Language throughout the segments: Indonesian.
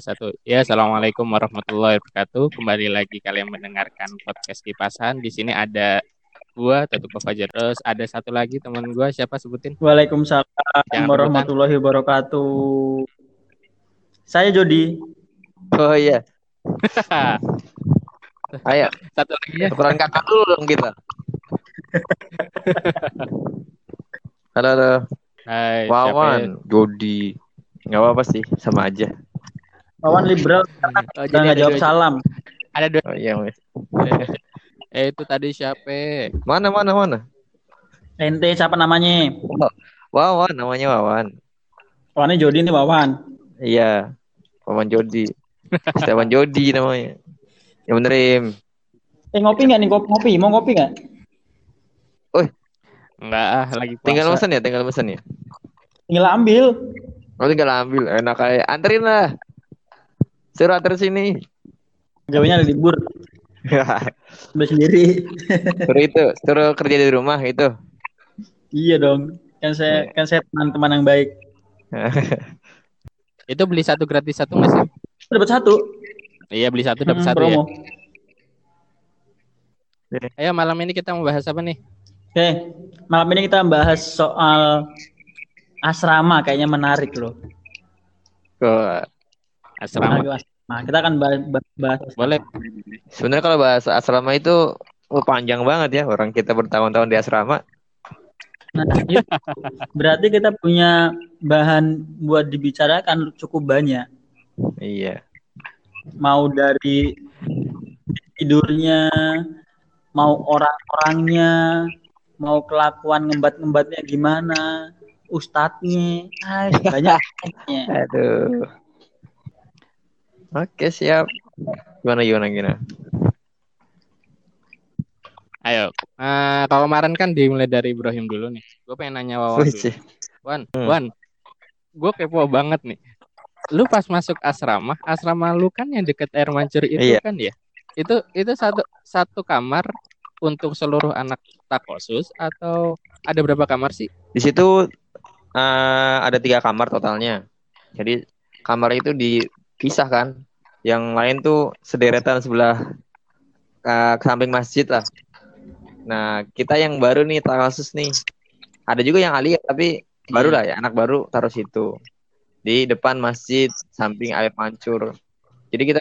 satu. Ya, assalamualaikum warahmatullahi wabarakatuh. Kembali lagi kalian mendengarkan podcast kipasan. Di sini ada gua Tatu Fajar. Terus ada satu lagi teman gua siapa sebutin? Waalaikumsalam Jangan warahmatullahi wabarakatuh. Saya Jody. Oh iya. Ayo, satu lagi ya. peran kakak dulu dong kita. halo, halo. Hai, siapa ya? Wawan, Jody. Nggak apa-apa sih, sama aja. Wawan liberal Oh, udah nggak ada jawab dua- salam. Ada dua. Oh iya, Mas. Eh, itu tadi siapa? Mana, mana, mana? Ente siapa namanya? Wawan, namanya Wawan. Wawannya Jody nih Wawan. Iya, Wawan Jody. Setiawan Jody namanya. Ya bener, Im. Eh ngopi nggak nih ngopi? ngopi? Mau ngopi nggak? Enggak ah, lagi puasa. Tinggal mesen ya, tinggal mesen ya. Tinggal ambil. Oh, tinggal ambil. Enak kayak anterin lah. Suruh anter sini. Gawanya ada libur. Udah sendiri. suruh itu, suruh kerja di rumah itu. iya dong. Kan saya kan saya teman-teman yang baik. Itu beli satu gratis satu nggak sih? Dapat satu. Iya, beli satu dapat Hmm, satu ya. promo. Ayo malam ini kita mau bahas apa nih? Oke, malam ini kita bahas soal asrama kayaknya menarik loh. Ke Asrama. Menarik asrama. Kita akan bahas, bahas Boleh. Sebenarnya kalau bahasa asrama itu oh, panjang banget ya orang kita bertahun-tahun di asrama. Nah, itu berarti kita punya bahan buat dibicarakan cukup banyak. Iya. Mau dari tidurnya, mau orang-orangnya, mau kelakuan ngembat-ngembatnya gimana, ustadznya, ah, banyak. Aduh. Oke siap. Gimana gimana gimana? Ayo. Eh, kalau kemarin kan dimulai dari Ibrahim dulu nih. Gue pengen nanya Wawan dulu. Wan, Hmm. Wan, gue kepo banget nih. Lu pas masuk asrama, asrama lu kan yang deket air mancur itu Iya. kan ya? Itu itu satu satu kamar untuk seluruh anak takosus atau ada berapa kamar sih? Di situ eh, ada tiga kamar totalnya. Jadi kamar itu dipisah kan. Yang lain tuh sederetan sebelah eh, ke samping masjid lah. Nah kita yang baru nih kasus nih. Ada juga yang alia tapi baru lah ya anak baru taruh situ di depan masjid samping air mancur. Jadi kita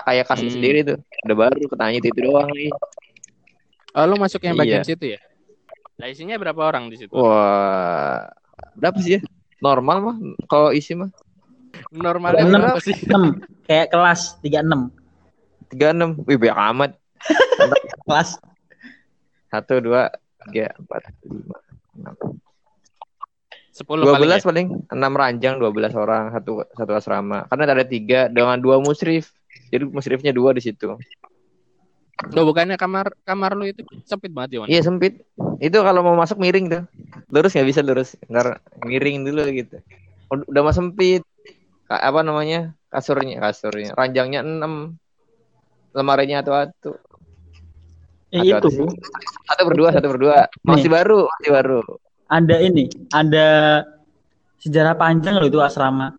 kayak kasih Hmm. sendiri tuh. Udah baru ketanya itu, itu doang nih. Oh, lu masuk yang bagian Iya. situ ya? Nah, isinya berapa orang di situ? Wah, berapa sih ya? Normal mah kalau isi mah Normalnya Enam. berapa sih? 6, kayak kelas 36. 36. Wih, banyak amat. Kelas Satu, dua, tiga, empat, lima, enam. 10 Dua paling belas ya? paling. Enam ranjang, dua belas orang, satu satu asrama. Karena ada tiga dengan dua musrif. Jadi musrifnya dua di situ. Loh, bukannya kamar kamar lu itu sempit banget ya? Iya sempit. Itu kalau mau masuk miring tuh. Lurus nggak bisa lurus. Ntar miring dulu gitu. Ud- Udah mah sempit. Apa namanya? Kasurnya, kasurnya. Ranjangnya enam. Lemarinya atu-atu. eh, Atu-atu itu. Satu berdua, satu berdua. Masih baru, masih baru. ada ini, ada sejarah panjang loh itu asrama.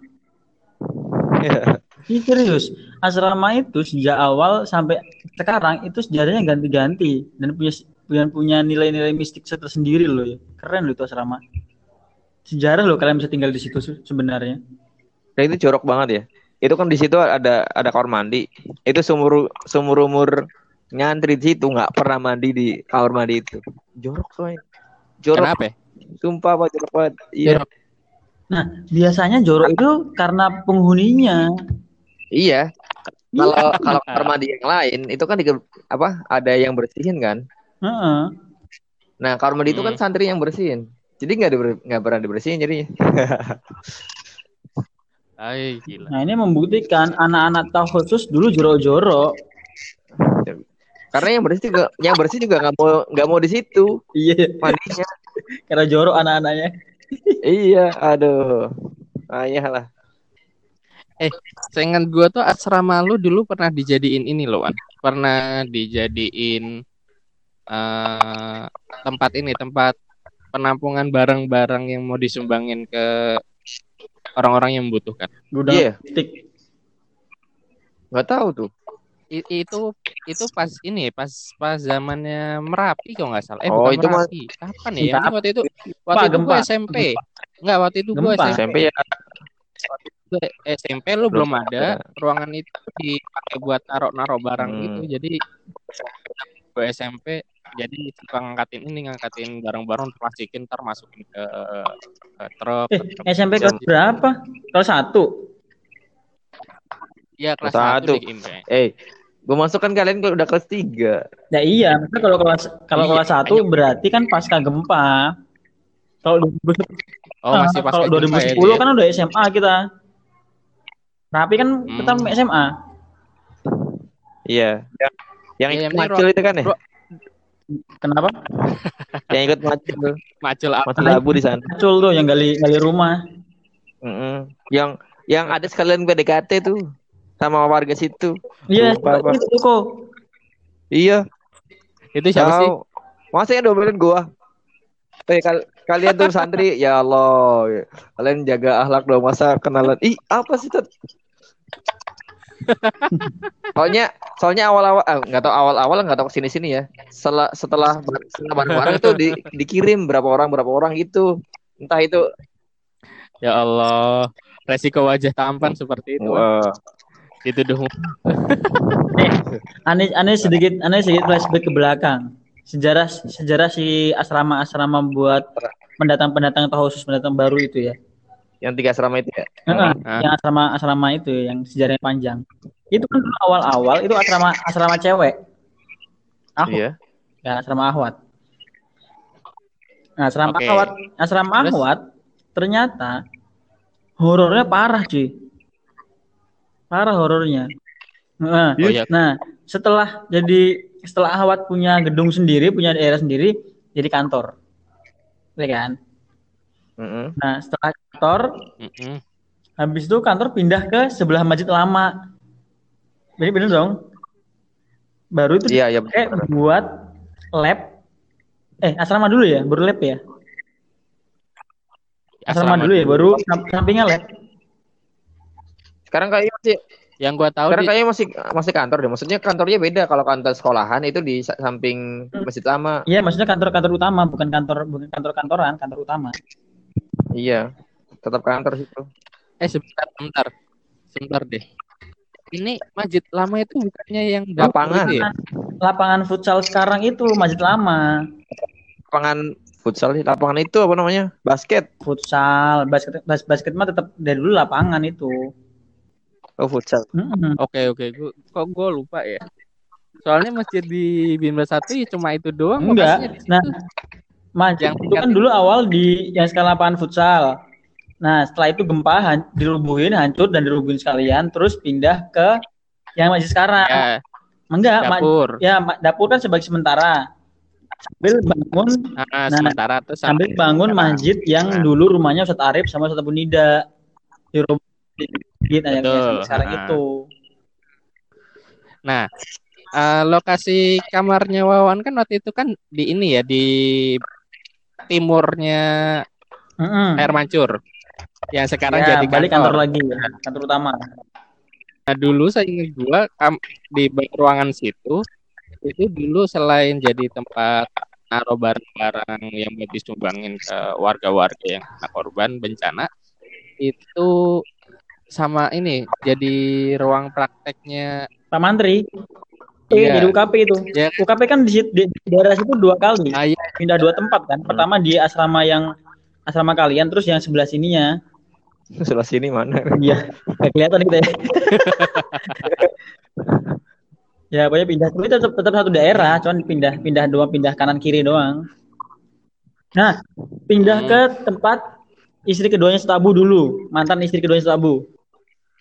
Ini serius, asrama itu sejak awal sampai sekarang itu sejarahnya ganti-ganti dan punya punya punya nilai-nilai mistik tersendiri loh ya. Keren loh itu asrama. Sejarah loh kalian bisa tinggal di situ se- sebenarnya. Dan itu jorok banget ya. Itu kan di situ ada ada kamar mandi. Itu seumur seumur umur nyantri di situ nggak pernah mandi di kamar mandi itu. Jorok soalnya. Jorok. Kenapa ya? Sumpah pak jorok banget. Iya. Jorok. Nah, biasanya jorok itu karena penghuninya. Iya. Kalau Iya. kalau kamar mandi yang lain itu kan di, apa ada yang bersihin kan. Heeh. Nah kamar mandi itu kan Hmm. santri yang bersihin. Jadi nggak diber- nggak pernah dibersihin jadi. Ay, gila. Nah, ini membuktikan anak-anak tahu khusus dulu jorok-jorok. Karena yang bersih juga yang bersih juga nggak mau nggak mau di situ Iya, mandinya. karena jorok anak-anaknya. iya, aduh. Ayah lah. Seingat gua tuh asrama lu dulu pernah dijadiin ini loh, Wan. Pernah dijadiin eh tempat ini, tempat penampungan barang-barang yang mau disumbangin ke orang-orang yang membutuhkan. Gudang Iya. logistik. Nggak tahu tuh. I- itu itu pas ini pas pas zamannya Merapi kalau nggak salah. Eh Oh, bukan itu Merapi. Kapan ya? Gempa. Ini waktu itu waktu itu gempa. gue SMP. Enggak, waktu itu gue Gempa. SMP. SMP ya. Gue SMP lu Belum belum ada. Ruangan itu dipakai buat naruh-naruh barang Hmm. gitu. Jadi gue SMP jadi suka ngangkatin ini ngangkatin barang-barang masukin ntar masukin ke, ke truk. Eh, ke truk. SMP kelas berapa? Kelas satu. Iya kelas satu. Eh, gue masuk kan kalian kalau udah kelas 3. Ya iya, maksudnya kalau kelas kalau Iya, kelas satu berarti kan pasca gempa. Kalau 2010, Oh masih pas kalau ke gempa 2010 ya, dia? kan udah SMA kita. Rapi kan kita Hmm. SMA. Iya. Yang, yang ikut yang macul itu kan ya? Bro. Kenapa? Yang ikut macul. Macul apa? Macul abu di sana. Muncul tuh yang gali gali rumah. Mm-mm. Yang yang ada sekalian PDKT tuh sama warga situ. Iya, apa. itu kok. Iya. Itu siapa sih? Tahu. Masa yang domelin gua? Eh, kal- kalian tuh santri, ya Allah. Kalian jaga akhlak dong, masa kenalan. Ih, apa sih, Tet? soalnya soalnya awal-awal ah, nggak tahu awal-awal nggak tahu ke sini sini ya setelah setelah setelah bareng-bareng itu di, dikirim berapa orang berapa orang gitu entah itu Ya Allah, resiko wajah tampan seperti itu. wah, Dituduh Aneh aneh sedikit aneh sedikit flashback ke belakang. Sejarah sejarah si asrama-asrama buat pendatang-pendatang atau khusus pendatang baru itu ya. Yang tiga asrama itu ya Heeh, Ah. yang asrama asrama itu yang sejarahnya panjang. Itu kan dulu awal-awal itu asrama asrama cewek. Ahwat. iya Ya, asrama Ahwat. Nah, asrama Oke. Ahwat, asrama Terus? Ahwat ternyata horornya parah, cuy. Parah horornya. Nah, Oh, iya. nah, setelah jadi setelah Ahwat punya gedung sendiri, punya daerah sendiri, jadi kantor. Ya kan? Nah, setelah kantor, Mm-mm. habis itu kantor pindah ke sebelah masjid lama. Jadi bener dong. Baru itu iya iya kayak benar. buat lab. Eh, asrama dulu ya, baru lab ya. Asrama, dulu ya, baru sam- sampingnya lab. sekarang kayaknya masih Yang gua tahu sekarang di, kayaknya masih masih kantor deh maksudnya kantornya beda kalau kantor sekolahan itu di sa- samping masjid lama Iya, maksudnya kantor-kantor utama, bukan kantor bukan kantor-kantoran, kantor utama. iya tetap kantor situ eh sebentar, sebentar. Sebentar deh. Ini masjid lama itu bukannya yang Lapangan. itu ya? Lapangan futsal sekarang itu masjid lama. lapangan futsal sih lapangan itu apa namanya basket Futsal, basket bas- basket mah tetap dari dulu lapangan itu. oh futsal. Oke oke, kok gue lupa ya. Soalnya masjid di Bimba satu ya cuma itu doang. Enggak. lokasinya di situ. Nah, masjid Yang itu kan dulu awal di yang sekarang lapangan futsal. Nah, setelah itu gempa han- dirubuhin, hancur dan dirubuhin sekalian, terus pindah ke yang masjid sekarang. ya, Enggak, ma- dapur. ya dapur kan sebagai sementara. Sambil bangun Ah, Nah, sementara tuh sambil bangun sekarang. masjid yang Nah. dulu rumahnya Ustadz Arif sama Ustadz Abu Nida. Di rumah masjid nah, yang sekarang Ah. itu. Nah, eh, lokasi kamarnya Wawan kan waktu itu kan di ini ya di timurnya Mm-mm. air mancur. Yang sekarang Ya, jadi balik kantor. kantor lagi, ya, kantor utama. Nah, dulu saya ingat gua di ruangan situ itu dulu selain jadi tempat naruh barang-barang yang mau disumbangin ke warga-warga yang kena korban bencana itu sama ini jadi ruang prakteknya Pak Mantri. Iya. Iya, jadi UKP itu. ya UKP kan di, di, di daerah situ dua kali. ah, iya, Pindah dua tempat kan. Pertama di asrama yang asrama kalian, terus yang sebelah sininya. sebelah sini mana Iya, nggak kelihatan kita ya. ya, pokoknya pindah. Tapi tetap tetap satu daerah, cuman pindah pindah doang, pindah kanan kiri doang. Nah, pindah Hmm. ke tempat istri keduanya setabu dulu, mantan istri keduanya setabu.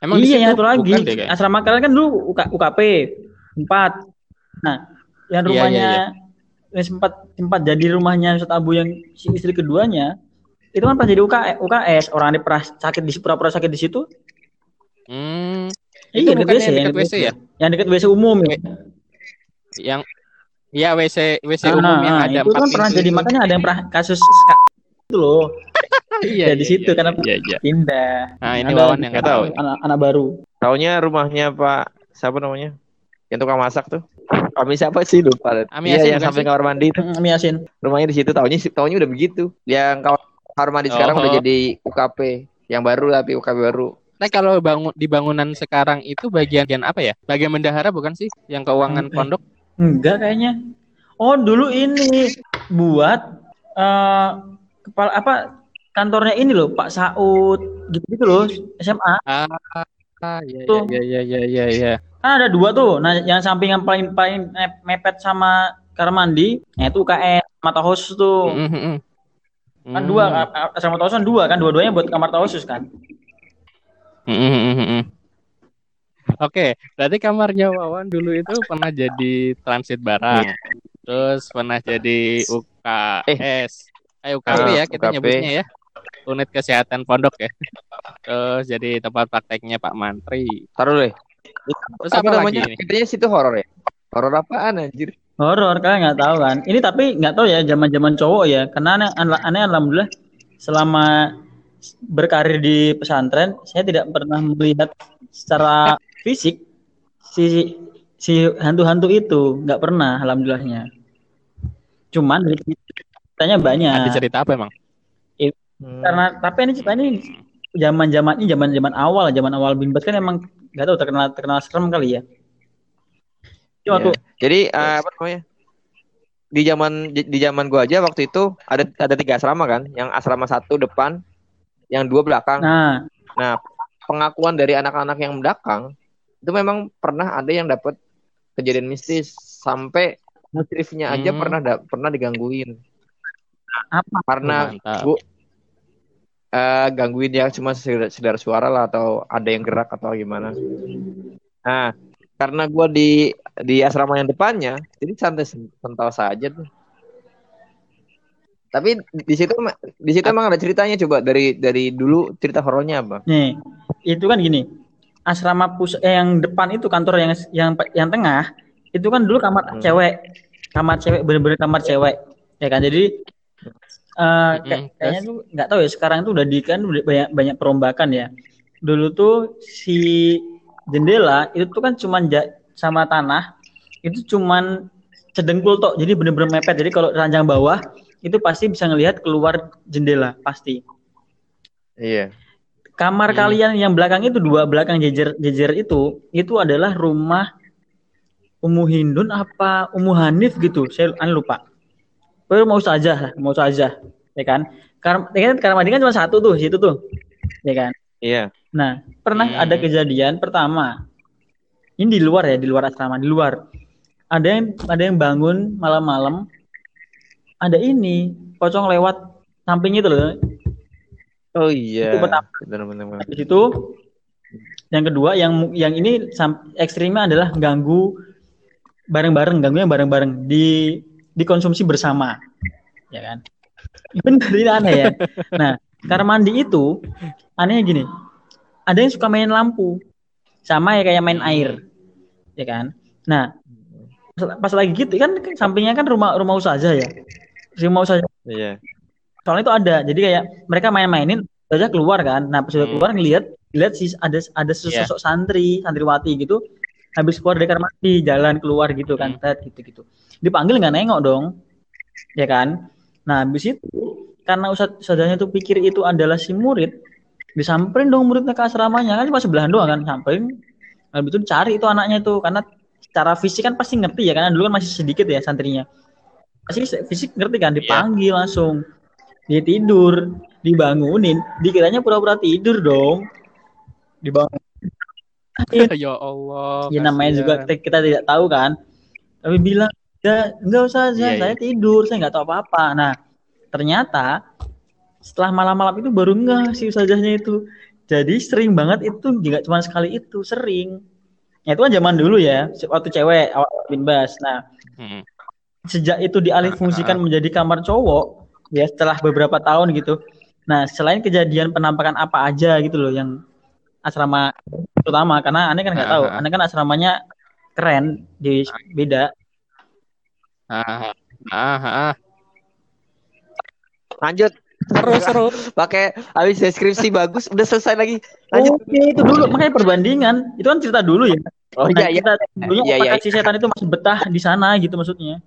emang di iya, situ yang satu lagi. deh. Asrama kalian kan dulu UK, UKP empat. Nah, yang Iya, rumahnya iya, yang sempat sempat jadi rumahnya Ustadz Abu yang si istri keduanya itu kan pas jadi UK, UKS orang ada pernah sakit di pura-pura sakit di situ. Hmm, Iya, dekat WC, yang yang dekat WC ya? Yang dekat WC umum ya. yang ya WC WC Ah, umum yang ah, ada itu kan pernah jadi makanya ada yang pernah kasus itu loh iya, ya di iya, situ iya, karena iya, iya. pindah. Nah, ini Ada Wawan yang nggak tahu. anak, anak baru. taunya rumahnya Pak siapa namanya? Yang tukang masak tuh. Kami siapa sih lupa. Ami Yasin yang bukan samping sih? kamar mandi itu. Hmm, Yasin. Rumahnya di situ tahunya tahunya udah begitu. Yang kamar kamar mandi sekarang Oh. udah jadi UKP. Yang baru tapi UKP baru. Nah kalau bangun di bangunan sekarang itu bagian bagian apa ya? Bagian bendahara bukan sih? Yang keuangan ya? pondok? Enggak kayaknya. Oh, dulu ini buat eh kepala apa kantornya ini loh, Pak Saud gitu-gitu loh, SMA. Ah, ah iya Tuh. iya iya iya iya iya. Kan ada dua tuh. Nah, yang samping yang paling paling me- mepet sama kamar mandi, nah itu UKS sama Tahosus tuh. Mm, mm, mm. Kan Hmm. dua, a- a- sama Tahosus kan dua kan, dua-duanya buat kamar Tahosus kan. Mm, mm, mm, mm, mm. Oke, berarti kamarnya Wawan dulu itu pernah jadi transit barang, Iya. terus pernah jadi UKS, eh UKP Ah, ya kita UKP. nyebutnya ya, unit kesehatan pondok ya, terus jadi tempat prakteknya Pak Mantri, Taruh deh. terus apa, apa, namanya? lagi? Katanya situ horor ya. Horor apaan anjir? Horor kalian nggak tahu kan. Ini tapi nggak tahu ya zaman-zaman cowok ya. Karena aneh, aneh alhamdulillah selama berkarir di pesantren saya tidak pernah melihat secara fisik si si hantu-hantu itu nggak pernah alhamdulillahnya. Cuman dari ceritanya banyak. Ada cerita apa emang? Hmm. Karena tapi ini cerita ini zaman-zaman ini zaman-zaman awal, zaman awal Binbas kan emang nggak tahu terkenal terkenal serem kali ya. Cuma Iya. tuh Jadi eh, apa namanya? Di zaman di, zaman gua aja waktu itu ada ada tiga asrama kan, yang asrama satu depan, yang dua belakang. nah Nah, pengakuan dari anak-anak yang belakang itu memang pernah ada yang dapat kejadian mistis sampai musrifnya aja Hmm. pernah da- pernah digangguin apa karena Mantap. bu eh, gangguin yang cuma sedar, sedar suara lah atau ada yang gerak atau gimana. Nah, karena gua di di asrama yang depannya, jadi santai sental saja tuh. Tapi di situ di situ emang ada ceritanya coba dari dari dulu cerita horornya apa? Nih, itu kan gini. Asrama pus eh, yang depan itu kantor yang yang yang tengah itu kan dulu kamar Hmm. cewek. Kamar cewek bener-bener kamar cewek. Ya kan? Jadi eh kayak- Mm-mm, kayaknya tuh nggak tahu ya sekarang tuh udah di kan banyak banyak perombakan ya. Dulu tuh si jendela itu tuh kan cuman ja- sama tanah itu cuman sedengkul tok. Jadi bener-bener mepet. Jadi kalau ranjang bawah itu pasti bisa ngelihat keluar jendela pasti. Iya. Kamar Hmm. kalian yang belakang itu dua belakang jejer jejer itu itu adalah rumah Ummu Hindun apa Ummu Hanif gitu. Saya anu lupa. Pokoknya mau saja lah, mau saja, ya kan? Karena ya kan kamar mandi kan cuma satu tuh situ tuh, ya kan? Iya. Nah pernah Hmm. ada kejadian pertama. Ini di luar ya, di luar asrama, di luar. Ada yang ada yang bangun malam-malam. Ada ini pocong lewat samping itu loh. Oh iya. Itu pertama. Di situ yang kedua yang yang ini ekstrimnya adalah ganggu bareng-bareng, ganggunya bareng-bareng di dikonsumsi bersama. Ya kan? Bener ini aneh ya. Nah, kamar mandi itu anehnya gini. Ada yang suka main lampu. Sama ya kayak main air. Ya kan? Nah, pas- lagi gitu kan sampingnya kan rumah rumah usaha ya. Rumah usaha Iya. soalnya itu ada jadi kayak mereka main-mainin saja keluar kan nah pas udah Hmm. keluar ngelihat lihat sih ada ada sesosok santri santriwati gitu habis keluar dari kamar mandi jalan keluar gitu kan tet gitu gitu dipanggil nggak nengok dong ya kan nah habis itu karena ustadz ustadznya tuh pikir itu adalah si murid disamperin dong muridnya ke asramanya. Kan cuma sebelahan doang kan samperin habis itu dicari itu anaknya tuh karena secara fisik kan pasti ngerti ya karena dulu kan masih sedikit ya santrinya. Pasti fisik ngerti kan dipanggil langsung dia tidur dibangunin. Dikiranya pura-pura tidur dong. Dibangun. Ya Allah. ya namanya juga kita, kita tidak tahu kan. Tapi bilang ya enggak usah Iya, saya, saya iya. tidur saya nggak tahu apa-apa. Nah ternyata setelah malam-malam itu baru enggak si ustazahnya itu jadi sering banget itu juga cuma sekali itu sering ya itu kan zaman dulu ya waktu cewek awal bin bas nah Hmm. sejak itu dialih fungsikan menjadi kamar cowok ya setelah beberapa tahun gitu nah selain kejadian penampakan apa aja gitu loh yang asrama terutama karena aneh kan nggak tahu Ah, ah. aneh kan asramanya keren di beda Ah, ah, ah. Lanjut. Seru seru. Pakai habis deskripsi bagus, udah selesai lagi. Lanjut. Oke, itu dulu makanya perbandingan itu kan cerita dulu ya Oh Nah, iya iya. dulunya Iya, iya, apakah si setan itu masih betah di sana gitu maksudnya.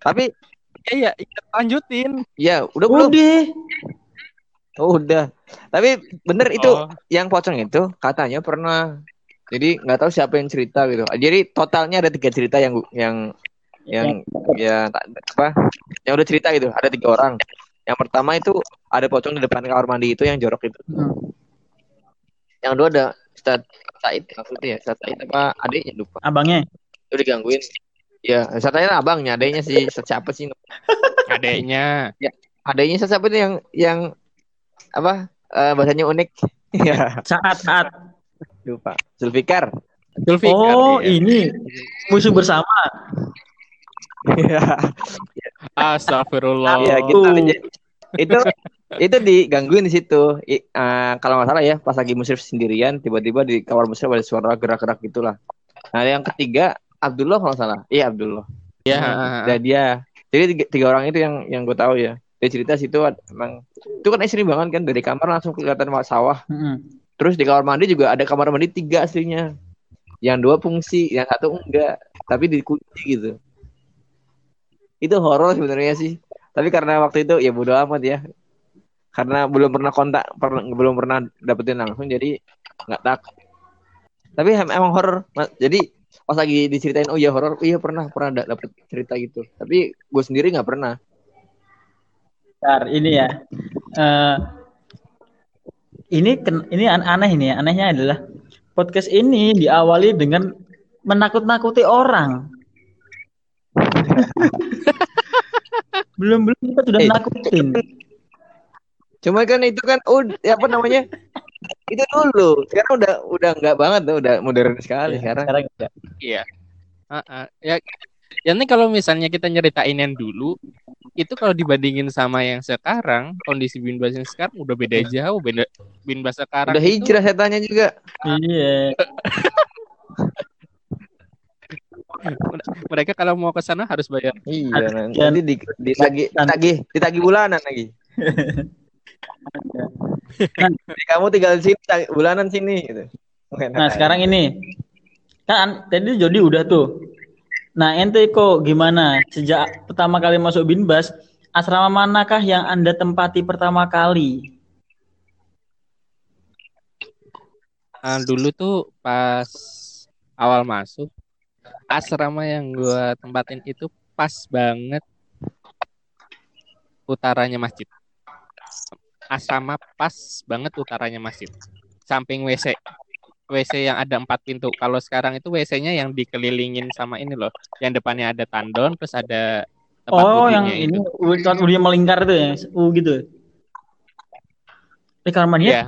Tapi Iya, iya, lanjutin. ya udah belum? Udah. Oh, udah. Tapi bener itu Oh, yang pocong itu katanya pernah. Jadi nggak tahu siapa yang cerita gitu. Jadi totalnya ada tiga cerita yang yang yang ya tak- apa yang udah cerita gitu. Ada tiga orang. Yang pertama itu ada pocong di depan kamar mandi itu yang jorok itu. Hmm. Yang kedua ada Ustadz Said maksudnya ya. Ustadz Said apa adiknya lupa. Abangnya. Itu digangguin. Ya, Ustadz Said abangnya, adiknya sih Ustadz siapa sih? Adiknya Ustadz siapa itu yang yang apa? eh, bahasanya unik. ya, Saat saat. lupa. Zulfikar. Zulfikar. Oh, iya. ini musuh bersama. Iya. Astagfirullah. Iya gitu. Itu itu digangguin di situ. I- eh, kalau nggak salah ya, pas lagi musyrif sendirian, tiba-tiba di kamar musyrif ada suara gerak-gerak gitulah. Nah, yang ketiga Abdullah kalau nggak salah. Iya Abdullah. Iya. Dan dia. Jadi tiga, tiga orang itu yang yang gue tahu ya. Dia cerita situ emang itu kan ekstrim banget kan dari kamar langsung kelihatan sawah. Mm-mm. Terus di kamar mandi juga ada kamar mandi tiga aslinya. Yang dua fungsi, yang satu enggak, tapi dikunci gitu. Itu horor sebenarnya sih. Tapi karena waktu itu ya bodo amat ya. Karena belum pernah kontak, pernah, belum pernah dapetin langsung jadi nggak takut. Tapi em- emang horor. Jadi pas lagi diceritain oh iya horor, oh iya pernah pernah da- dapet cerita gitu. Tapi gue sendiri nggak pernah. Bentar, ini ya. Eh, ini ini an- aneh ini ya. Anehnya adalah podcast ini diawali dengan menakut-nakuti orang. belum belum kita sudah Eh. nakutin. Cuma kan itu kan oh apa namanya? itu dulu. Sekarang udah udah nggak banget tuh, udah modern sekali sekarang. Sekarang enggak. Iya. Heeh. Ya, ya ini kalau misalnya kita nyeritain yang dulu, itu kalau dibandingin sama yang sekarang, kondisi Binbas yang sekarang udah beda jauh. Beda Binbas sekarang Udah itu hijrah setannya juga. Iya. mereka kalau mau ke sana harus bayar. Iya, nanti dan- di, ditagih, ditagih, ditagih bulanan lagi. Jadi kamu tinggal di sini, bulanan sini gitu. Nah, aja. sekarang ini kan tadi Jody udah tuh. Nah, ente kok gimana? Sejak pertama kali masuk Binbas, asrama manakah yang Anda tempati pertama kali? Ah, dulu tuh pas awal masuk asrama yang gua tempatin itu pas banget utaranya masjid. Asrama pas banget utaranya masjid. Samping WC. WC yang ada empat pintu. Kalau sekarang itu WC-nya yang dikelilingin sama ini loh. Yang depannya ada tandon, terus ada tempat Oh, yang ini itu. udah udah melingkar tuh ya, U gitu. Kamar mandinya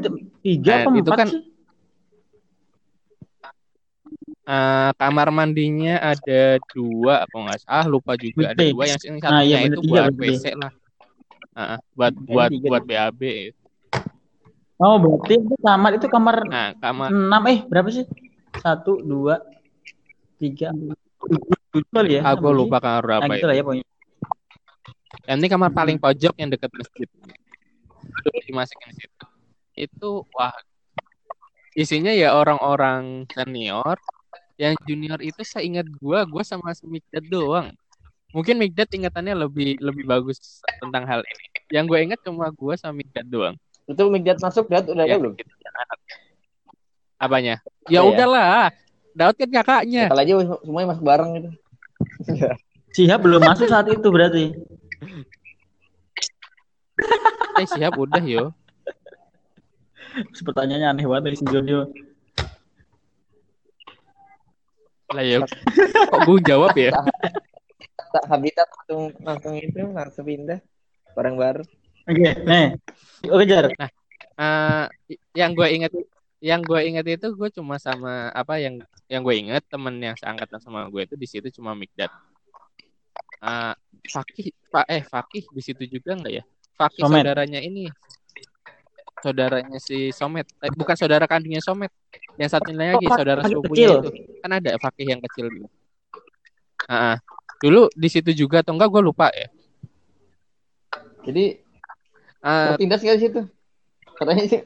t- tiga Nah, apa itu empat kan sih? Eh, kamar mandinya ada dua apa nggak salah lupa juga ada dua yang yang Nah, iya satunya itu tiga buat berarti. WC lah Heeh, buat buat tiga buat. BAB Oh, berarti itu kamar itu kamar nah kamar enam eh berapa sih? Satu, dua, tiga, tujuh, kali ya? aku lupa kamar Nah, berapa gitu itu lah ya pokoknya. yang ini kamar paling pojok yang dekat masjid dimasukin situ itu wah isinya ya orang-orang senior yang junior itu saya ingat gua gua sama si Mikdad doang mungkin Mikdad ingatannya lebih lebih bagus tentang hal ini yang gue ingat cuma gua sama Mikdad doang Itu Migdat masuk, Dat udah ya ada belum? apanya Udah ya ya? udahlah Daud kan kakaknya Kali aja semuanya masuk bareng gitu. Sihab belum masuk saat itu berarti. eh siap udah yo Pertanyaannya aneh banget dari si Jodio. Lah ya kok gue jawab ya Tak habitat langsung langsung itu langsung pindah bareng baru. Oke, nih. Oke, Jar. Eh, yang gue inget yang gue inget itu gue cuma sama apa yang yang gue inget temen yang seangkatan sama gue itu di situ cuma Mikdad Eh, Fakih Pak eh Fakih di situ juga enggak ya Fakih Somet. saudaranya ini saudaranya si Somet eh, bukan saudara kandungnya Somet yang satunya lagi Oh, saudara sepupunya kecil. itu. Kan ada Fakih yang kecil dulu Ah, ah. dulu di situ juga atau enggak gue lupa ya. Jadi Eh, pindah sekali situ. Katanya sih.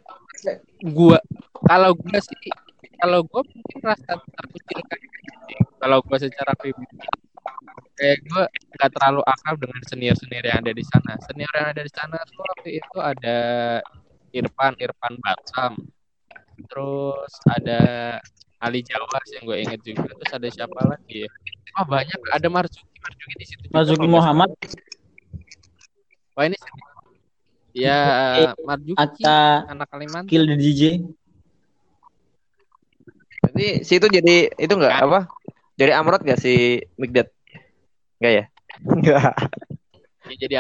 gua kalau gua sih kalau gue mungkin rasa terkucilkan kalau gue secara pribadi kayak gue nggak terlalu akal dengan senior senior yang ada di sana. Senior yang ada di sana tuh waktu itu ada Irfan Irfan Batam terus ada Ali Jawa yang gue inget juga. Terus ada siapa lagi ya? Oh banyak. Ada Marzuki. Marzuki di situ juga, Marzuki nggak Muhammad. wah ini ya Marzuki Atta anak Kalimantan. Kill the DJ Berarti si itu jadi itu enggak. apa? Jadi amrot gak si Migdat? Enggak ya? Enggak. Ya, jadi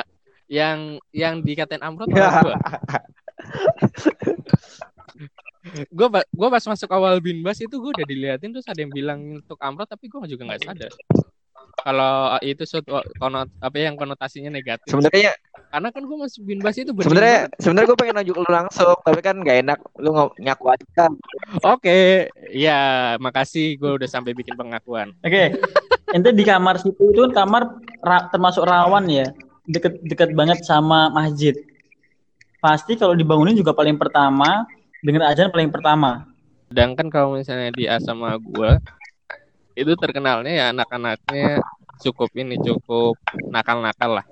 yang yang dikatain Amrot malah gue pas masuk awal binbas itu gue udah diliatin terus ada yang bilang untuk Amrot tapi gue juga nggak sadar kalau itu suatu konot apa yang konotasinya negatif Sebenarnya karena kan gue masuk binbas itu sebenarnya sebenarnya gue pengen nunjuk lu langsung, tapi kan gak enak lu nyaku aja. oke ya makasih gue udah sampai bikin pengakuan Oke, ente di kamar situ itu kan kamar ra- termasuk rawan ya, deket deket banget sama masjid. Pasti kalau dibangunin juga paling pertama denger azan paling pertama. sedangkan kalau misalnya di asrama gue itu terkenalnya ya anak-anaknya cukup ini cukup nakal-nakal lah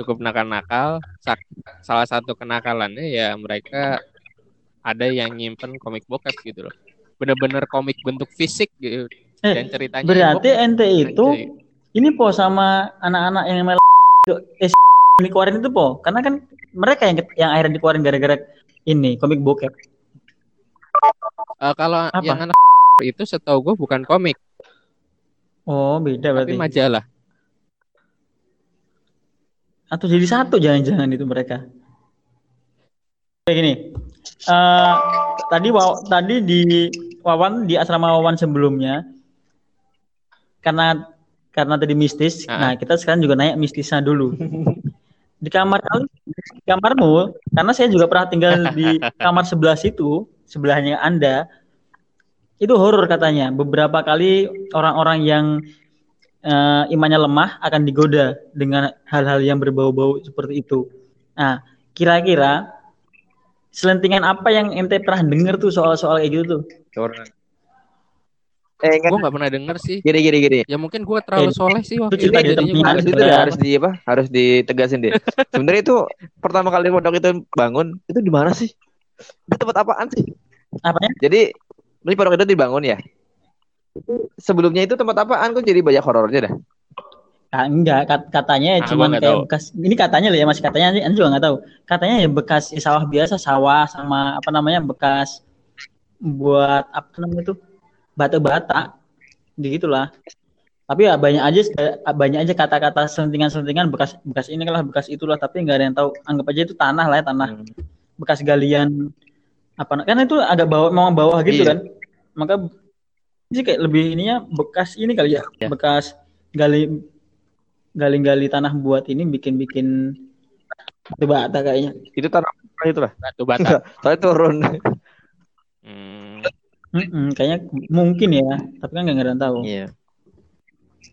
cukup nakal-nakal Sa- salah satu kenakalannya ya mereka ada yang nyimpen komik bokep gitu loh bener-bener komik bentuk fisik gitu Eh, dan ceritanya Berarti bokep. ente itu Anjay. ini po sama anak-anak yang mel eh, dikeluarin itu po, karena kan mereka yang yang akhirnya dikeluarin gara-gara ini komik bokep. Eh, kalau Apa? yang anak itu setahu gue bukan komik Oh, beda tapi berarti. majalah Atau jadi satu jangan-jangan itu mereka. Kayak gini. eh tadi Waw- tadi di Wawan di asrama Wawan sebelumnya karena karena tadi mistis. Ah. Nah, kita sekarang juga naik mistisnya dulu. Di kamar di kamarmu karena saya juga pernah tinggal di kamar sebelah situ, sebelahnya Anda. Itu horor katanya. Beberapa kali orang-orang yang eh, imannya lemah akan digoda dengan hal-hal yang berbau-bau seperti itu. Nah, kira-kira selentingan apa yang ente pernah denger tuh soal-soal kayak gitu tuh? Eh, gue nggak pernah denger sih Gini gini gini. ya mungkin gue terlalu Eh, soleh sih waktu itu di gua Harus itu deh, harus di apa? Harus ditegasin deh. Sebenarnya itu pertama kali pondok itu bangun itu di mana sih? Itu tempat apaan sih? Apanya? Jadi ini pondok itu dibangun ya. Sebelumnya itu tempat apaan? Kok jadi banyak horornya dah? Ah, enggak, kat- katanya ya Ah, nggak kayak tahu. bekas ini katanya loh ya masih katanya Anda juga nggak tahu. Katanya ya bekas ya, sawah biasa, sawah sama apa namanya bekas buat apa namanya tuh batu bata gitulah. Tapi ya banyak aja banyak aja kata-kata sentingan-sentingan bekas bekas ini lah bekas itulah tapi nggak ada yang tahu. Anggap aja itu tanah lah ya tanah Hmm. bekas galian apa karena itu agak bawah memang bawah gitu Iya. kan. Maka sih kayak lebih ininya bekas ini kali ya, Ya. bekas gali gali-gali tanah buat ini bikin-bikin batu bata kayaknya. Itu tanah itu lah. batu bata Soalnya turun. Hmm, Mm-mm, kayaknya mungkin ya, tapi kan nggak ada yang tahu. Iya.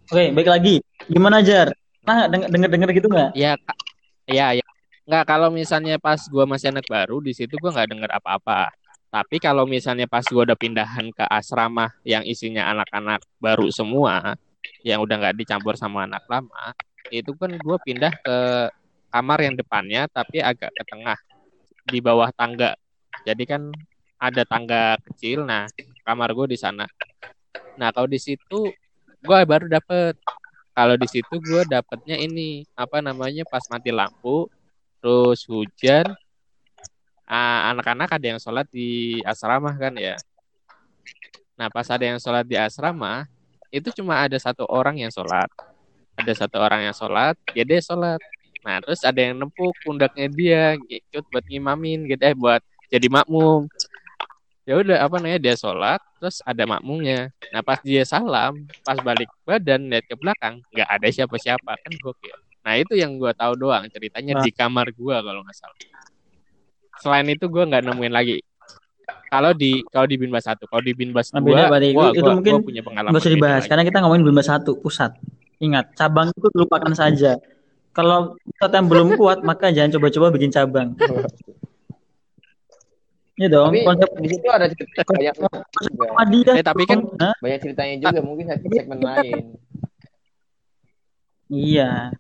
Oke, baik lagi. Gimana Jar? Nah, denger denger, denger gitu nggak? ya Kak. ya nggak kalau misalnya pas gue masih anak baru di situ gue nggak denger apa-apa tapi kalau misalnya pas gue udah pindahan ke asrama yang isinya anak-anak baru semua yang udah nggak dicampur sama anak lama itu kan gue pindah ke kamar yang depannya tapi agak ke tengah di bawah tangga jadi kan ada tangga kecil nah kamar gue di sana. Nah kalau di situ gue baru dapet. Kalau di situ gue dapetnya ini apa namanya pas mati lampu terus hujan anak-anak ada yang sholat di asrama kan ya. Nah pas ada yang sholat di asrama itu cuma ada satu orang yang sholat. Ada satu orang yang sholat ya dia sholat. Nah terus ada yang nempuk pundaknya dia ikut buat ngimamin gitu eh buat jadi makmum ya udah apa namanya dia sholat terus ada makmumnya nah pas dia salam pas balik badan lihat ke belakang nggak ada siapa-siapa kan gokil nah itu yang gue tahu doang ceritanya Nah. di kamar gue kalau nggak salah selain itu gue nggak nemuin lagi kalau di kalau di binbas satu kalau di binbas Nah, dua berarti. wah, Itu gua, mungkin gua punya pengalaman Nggak usah dibahas, lagi. karena kita ngomongin Bima satu pusat. Ingat, cabang itu lupakan saja. Kalau pusat yang belum kuat, maka jangan coba-coba bikin cabang. Iya dong, Tapi konsep di situ ada cerita banyak juga. Muhammadiyah. Eh, tapi kan- Hah? Banyak ceritanya juga mungkin segmen lain. Iya.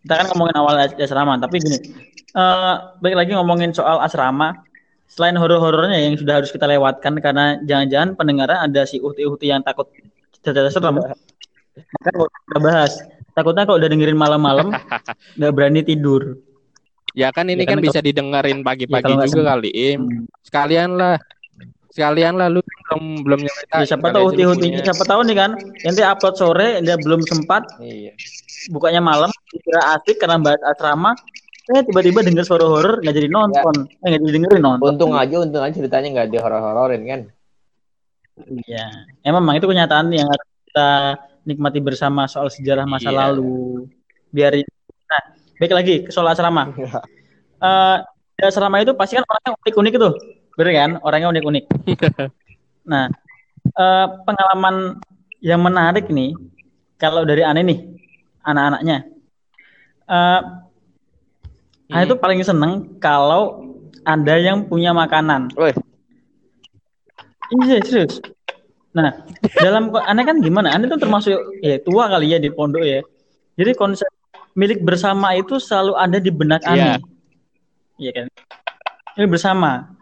Kita kan ngomongin awal as- asrama, tapi gini. eh balik lagi ngomongin soal asrama. Selain horor-horornya yang sudah harus kita lewatkan karena jangan-jangan pendengaran ada si uhti-uhti yang takut cerita serem. Maka kita bahas. Takutnya kalau udah dengerin malam-malam nggak berani tidur. Ya kan ini Ya, kan karena bisa didengerin Ya, pagi-pagi nggak juga kali, Im. Hmm. Sekalian lah. Sekalian lah lu belum belum nyeritain. Ya, siapa tahu uhti-uhtinya, punya. siapa tahu nih kan, nanti upload sore dia belum sempat, Iya. bukanya malam, kira asik karena bahas asrama, eh tiba-tiba denger suara horor nggak jadi nonton, eh nggak jadi dengerin nonton. Untung aja, untung aja ceritanya nggak di horor-hororin kan. Iya, emang memang itu kenyataan yang harus kita nikmati bersama soal sejarah masa Iya. lalu. Biar nah, baik lagi ke soal asrama. Eh di asrama itu pasti kan orangnya unik-unik itu, bener kan? Orangnya unik-unik. nah, eh, pengalaman yang menarik nih, kalau dari aneh nih, anak-anaknya, eh Aneh itu paling seneng kalau ada yang punya makanan. Woi, Iya serius. Nah, dalam aneh kan gimana? Aneh tuh termasuk ya tua kali ya di pondok ya. Jadi konsep milik bersama itu selalu ada di benak aneh. Iya kan? Milik bersama.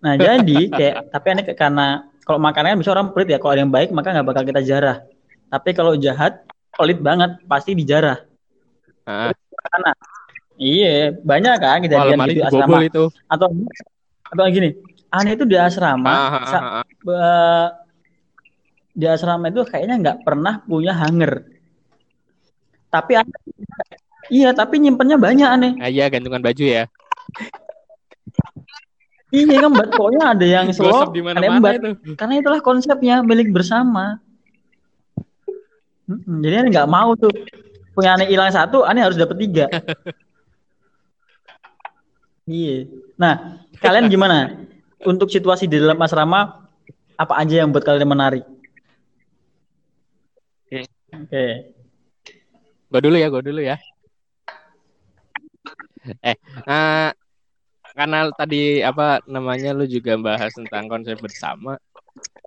Nah, jadi kayak tapi aneh karena kalau makanan kan bisa orang pelit ya. Kalau ada yang baik maka nggak bakal kita jarah. Tapi kalau jahat, pelit banget pasti dijarah. Ah, Karena iya banyak kan kejadian lemari gitu asrama itu. atau atau gini aneh itu di asrama Ah, ah, ah, ah. eh, di asrama itu kayaknya nggak pernah punya hanger. Tapi ada, iya, tapi nyimpennya banyak aneh. Ah, iya gantungan baju ya. Iya kan. Pokoknya ada yang selop, di ada embat. itu. Karena itulah konsepnya milik bersama. Jadi aneh nggak mau tuh punya aneh hilang satu, aneh harus dapat tiga. Iya. Nah, kalian gimana? Untuk situasi di dalam asrama, apa aja yang buat kalian menarik? Oke. Oke. Gue dulu ya, gue dulu ya. Eh, eh, karena tadi apa namanya lu juga bahas tentang konsep bersama,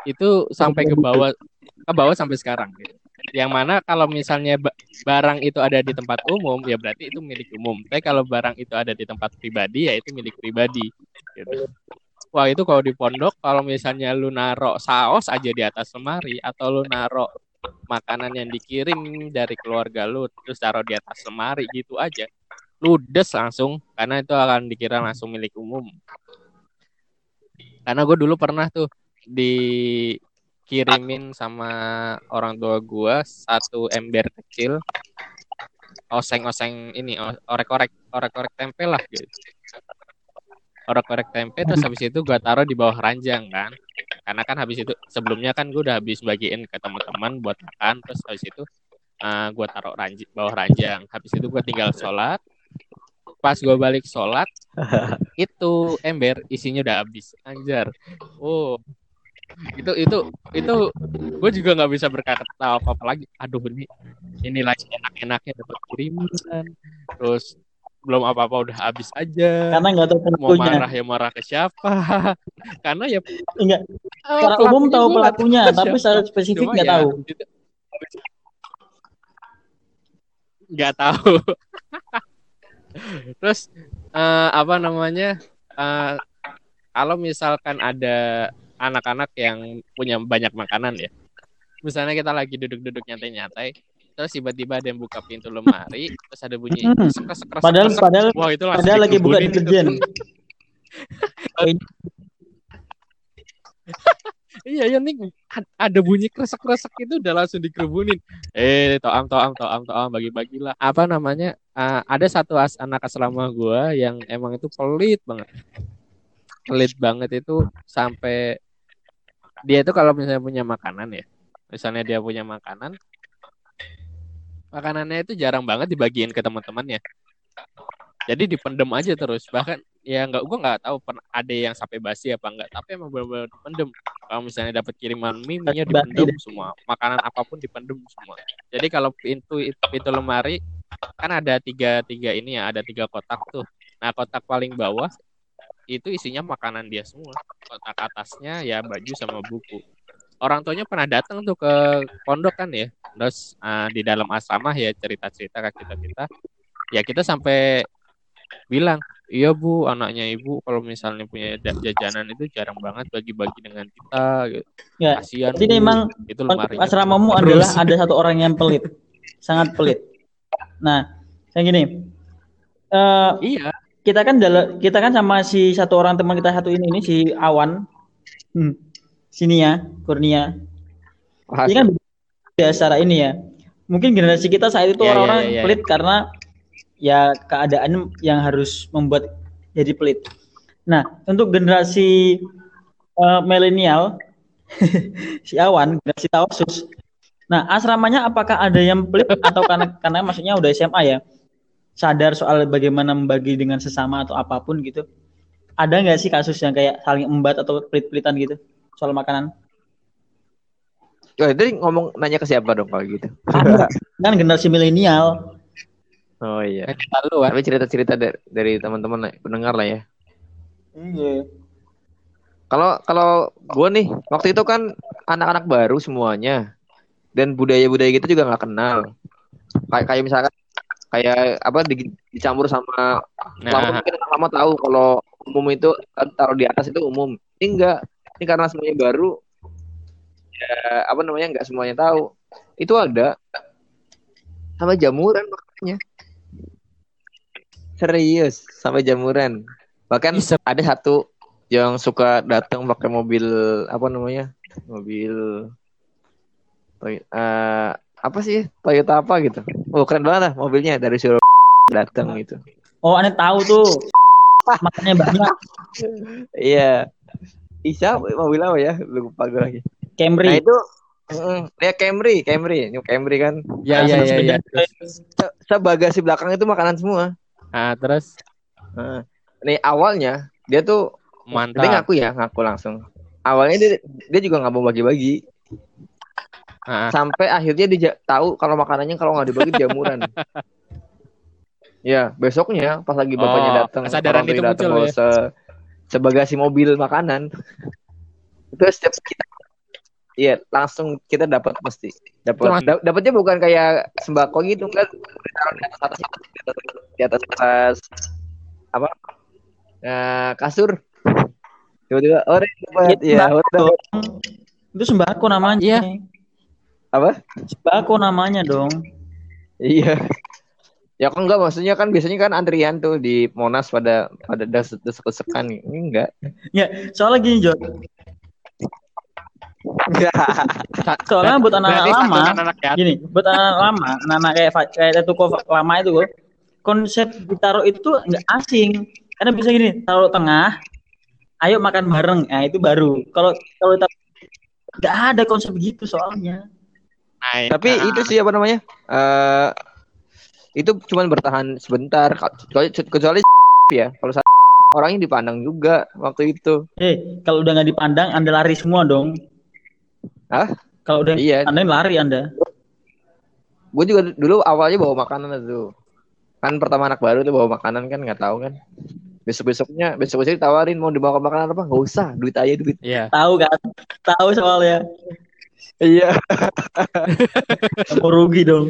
itu sampai ke bawah ke bawah sampai sekarang. gitu. Yang mana kalau misalnya ba- barang itu ada di tempat umum, ya berarti itu milik umum. Tapi kalau barang itu ada di tempat pribadi, ya itu milik pribadi. Gitu. Wah itu kalau di pondok, kalau misalnya lu narok saus aja di atas lemari, atau lu narok makanan yang dikirim dari keluarga lu terus taruh di atas lemari gitu aja. Ludes langsung karena itu akan dikira langsung milik umum. Karena gue dulu pernah tuh dikirimin sama orang tua gue satu ember kecil oseng-oseng ini orek-orek orek-orek tempe lah gitu. Orek-orek tempe terus habis itu gue taruh di bawah ranjang kan karena kan habis itu sebelumnya kan gue udah habis bagiin ke teman-teman buat makan terus habis itu uh, gue taruh ranji, bawah ranjang. Habis itu gue tinggal sholat. Pas gue balik sholat itu ember isinya udah habis. Anjar oh. Itu itu itu gue juga nggak bisa berkata apa apa lagi. Aduh ini ini lagi enak-enaknya dapat kiriman. Terus belum apa-apa udah habis aja Karena nggak tahu mau pelakunya. marah ya marah ke siapa karena ya Enggak. eh, Secara umum pelakunya tahu pelakunya, tahu tapi secara spesifik nggak ya, tahu. nggak tahu terus eh, apa namanya eh, kalau misalkan ada anak-anak yang punya banyak makanan ya misalnya kita lagi duduk-duduk nyantai-nyantai terus tiba-tiba ada yang buka pintu lemari terus ada bunyi Hmm. kresek kresek kresek Padahal kresek. padahal wah itu padahal lagi buka itu. deterjen. Iya ya nih ad- ada bunyi kresek-kresek itu udah langsung dikerubunin. Eh toam toam toam toam bagi-bagilah. Apa namanya? eh, ada satu as anak asrama gua yang emang itu pelit banget. Pelit banget itu sampai dia itu kalau misalnya punya makanan ya. Misalnya dia punya makanan makanannya itu jarang banget dibagiin ke teman-temannya. Jadi dipendem aja terus. Bahkan ya nggak gua nggak tahu pernah ada yang sampai basi apa enggak, tapi emang benar-benar dipendem kalau misalnya dapat kiriman mie nya Basi dipendem semua makanan apa pun dipendem semua jadi kalau pintu itu pintu lemari kan ada tiga tiga ini ya ada tiga kotak tuh nah kotak paling bawah itu isinya makanan dia semua. Kotak atasnya ya baju sama buku. Orang tuanya pernah datang tuh ke pondok kan ya. Terus uh, di dalam asrama ya cerita-cerita ke kita-kita. Ya kita sampai bilang, iya bu, anaknya ibu kalau misalnya punya jajanan itu jarang banget bagi-bagi dengan kita. Gitu. Ya, Kasihan. Jadi Bu. memang itu lemari. asramamu Terus. adalah ada satu orang yang pelit, sangat pelit. Nah, yang gini, eh, Iya. kita kan dalam kita kan sama si satu orang teman kita satu ini ini si Awan, hmm. Sini ya, Kurnia. Wah, Ini kan beda secara ini ya. Mungkin generasi kita saat itu Ya, ya, orang-orang ya, ya. pelit karena ya keadaan yang harus membuat jadi pelit. Nah, untuk generasi eh, milenial si Awan, generasi Tawasus. Nah, asramanya apakah ada yang pelit atau karena karena maksudnya udah SMA ya? Sadar soal bagaimana membagi dengan sesama atau apa pun gitu. Ada nggak sih kasus yang kayak saling embat atau pelit-pelitan gitu soal makanan? Oh, itu ngomong nanya ke siapa dong kalau gitu? Ada. kan generasi milenial. Oh iya. Kan lalu kan. Tapi cerita-cerita dari, dari teman-teman lah, pendengar lah ya. Iya. Kalau kalau gue nih waktu itu kan anak-anak baru semuanya dan budaya-budaya gitu juga nggak kenal. Kayak kayak misalkan kayak apa di- dicampur sama lama Nah, mungkin lama tahu kalau umum itu kan taruh di atas itu umum. Ini enggak. Ini karena semuanya baru ya apa namanya nggak semuanya tahu. Itu ada sama jamuran makanya. Serius, sampai jamuran. Bahkan Bisa. ada satu yang suka datang pakai mobil apa namanya? Mobil eh, apa sih? Toyota apa gitu. Oh, keren banget lah mobilnya dari Surabaya datang gitu. Oh, aneh tahu tuh. Makanya banyak Iya. Isa mobil apa ya? Lupa gue lagi. Nah Camry. itu mm, dia Camry, Camry, ini Camry kan. ya ya ya ya. Se- Sebagasi belakang itu makanan semua. nah, terus Nah, nih awalnya dia tuh dia mantap. ngaku ya, ngaku langsung. Awalnya dia dia juga nggak mau bagi-bagi. Ah, Sampai akhirnya dia tahu kalau makanannya kalau nggak dibagi jamuran. ya, besoknya pas lagi bapaknya Oh, datang, kesadaran itu datang muncul ya? Se sebagasi mobil makanan. itu setiap kita Iya, langsung kita dapat mesti dapat dapatnya bukan kayak sembako gitu kan di atas atas di atas apa Eh, kasur tiba-tiba ore dapat Itu ya ore dapat. Itu sembako namanya. Iya. apa Sembako namanya dong. Iya. Ya kok enggak maksudnya kan biasanya kan antrian tuh di Monas pada pada des desek-desekan ini enggak. Ya, soalnya gini, Jo. Soalnya buat anak-anak lama, satu anak yatim. gini, buat anak lama, anak-anak kayak kayak toko lama itu, konsep ditaruh itu nggak asing. Karena bisa gini, taruh tengah, ayo makan bareng. Nah, itu baru. Kalau kalau kita nggak ada konsep gitu soalnya. Nah, Tapi nah, itu sih apa namanya? Eh itu cuman bertahan sebentar kecuali kecuali ya. Kalau sa- orangnya dipandang juga waktu itu. Eh, kalau udah nggak dipandang, Anda lari semua dong. Hah? Kalau udah Iya. Anda lari Anda. Gue juga dulu awalnya bawa makanan tuh. Kan pertama anak baru tuh bawa makanan kan nggak tahu kan. Besok besoknya besok besok tawarin mau dibawa makanan apa? Nggak usah, duit aja duit. Iya. Tahu kan? Tahu soalnya. Iya. Kamu rugi dong.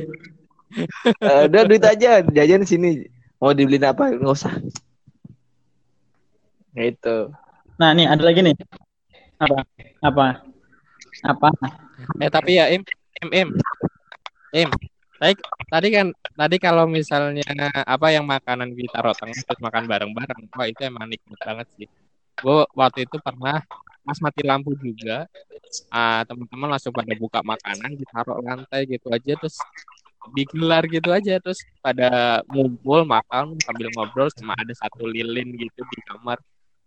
Eh, udah duit aja jajan sini mau dibeliin apa nggak usah gitu Nah, nih ada lagi nih. Apa? Apa? Apa? Eh tapi ya Im, Im, Im, Im. Tadi, tadi kan, tadi kalau misalnya apa yang makanan ditaruh tengah terus makan bareng-bareng, wah itu emang nikmat banget sih. Gue waktu itu pernah pas mati lampu juga, ah, teman-teman langsung pada buka makanan ditaruh lantai gitu aja terus digelar gitu aja terus pada ngumpul makan sambil ngobrol cuma ada satu lilin gitu di kamar.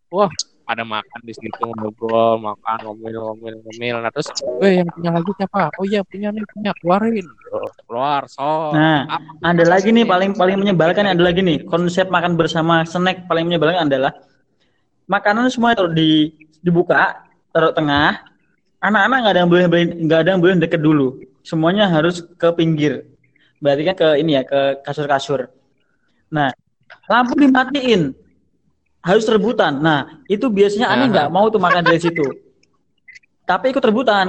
Wah pada makan di situ ngobrol makan ngomel ngomel ngomel. Nah terus eh yang punya lagi siapa? Oh iya punya nih punya keluarin. Keluar so Nah, Apa- ada lagi nih paling paling menyebalkan ada lagi nih konsep makan bersama snack paling menyebalkan adalah makanan semua taruh di dibuka taruh tengah. Anak-anak nggak ada yang boleh- nggak ada yang boleh deket dulu. Semuanya harus ke pinggir berarti kan ke ini ya ke kasur-kasur nah lampu dimatiin harus rebutan. Nah, itu biasanya aneh nggak mau tuh makan dari situ. Tapi ikut rebutan.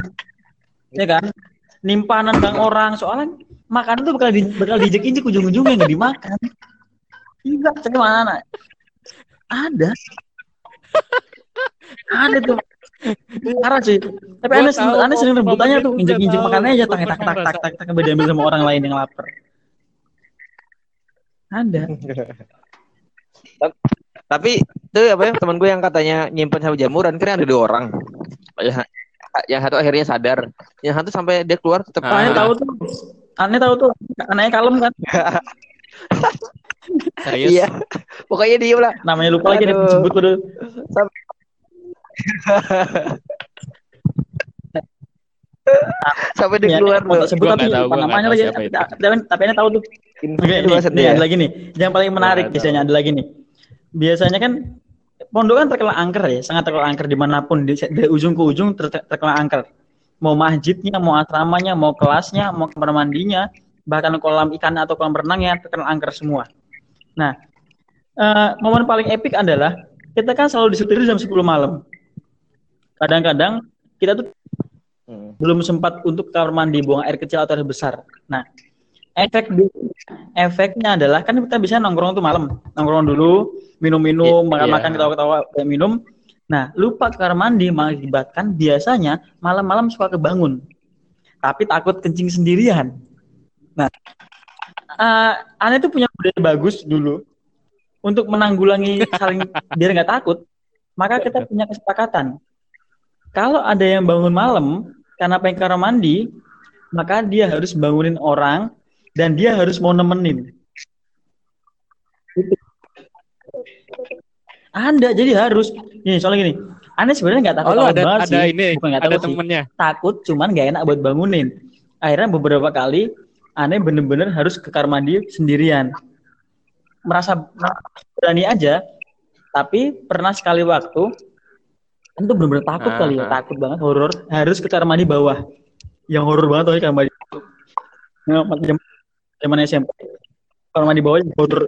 Ya kan? Nimpanan bang orang soalnya makanan tuh bakal di, bakal dijek-injek ujung-ujungnya nggak dimakan. Iya, saya mana anak? Ada. Ada tuh. Parah sih. Tapi aneh, tahu aneh sering rebutannya tuh injek-injek makannya aja tak tak tak tak tak tak diambil sama orang lain yang lapar. Ada. Tapi itu apa ya teman gue yang katanya nyimpen sampai jamuran kan ada dua orang. Yang, yang satu akhirnya sadar, yang satu sampai dia keluar tetap Ah. Aneh tahu tuh. Aneh tahu tuh. Anehnya kalem kan. Serius. Iya. Pokoknya dia lah. Namanya lupa lagi disebut padahal. Sampai dia Ya, keluar mau loh. sebut tapi tahu, namanya lagi. Tapi, tapi, aneh tahu tuh. Oke, nih, ya. ada lagi nih. Yang paling menarik biasanya ada lagi nih. Biasanya kan pondok kan terkenal angker ya, sangat terkenal angker di mana pun di, dari ujung ke ujung ter- terkenal angker. Mau masjidnya, mau asramanya, mau kelasnya, mau kamar mandinya, bahkan kolam ikan atau kolam renangnya terkenal angker semua. Nah, eh, momen paling epik adalah kita kan selalu disuruh tidur jam 10 malam. Kadang-kadang kita tuh Hmm. belum sempat untuk kamar mandi buang air kecil atau air besar. Nah, efek efeknya adalah kan kita bisa nongkrong tuh malam, nongkrong dulu, minum-minum, I- makan-makan, iya. ketawa-ketawa, kayak minum. Nah, lupa ke kamar mandi mengakibatkan biasanya malam-malam suka kebangun, tapi takut kencing sendirian. Nah, eh, aneh tuh punya budaya bagus dulu untuk menanggulangi saling biar nggak takut. Maka kita punya kesepakatan kalau ada yang bangun malam karena pengen ke kamar mandi, maka dia harus bangunin orang dan dia harus mau nemenin. Ada, jadi harus. Nih, soalnya gini, Anda sebenarnya nggak takut Oh, ada banget ada sih. ini, Bukan nggak takut sih. temennya. Takut, cuman nggak enak buat bangunin. Akhirnya beberapa kali, Ane bener-bener harus ke kamar mandi sendirian. Merasa berani aja, tapi pernah sekali waktu, itu bener-bener takut kali ya, Aha. takut banget, horor. Harus ke kamar mandi bawah. Yang horor banget tuh kamar mandi. Nah, zaman SMP. Kamar mandi bawah yang horor.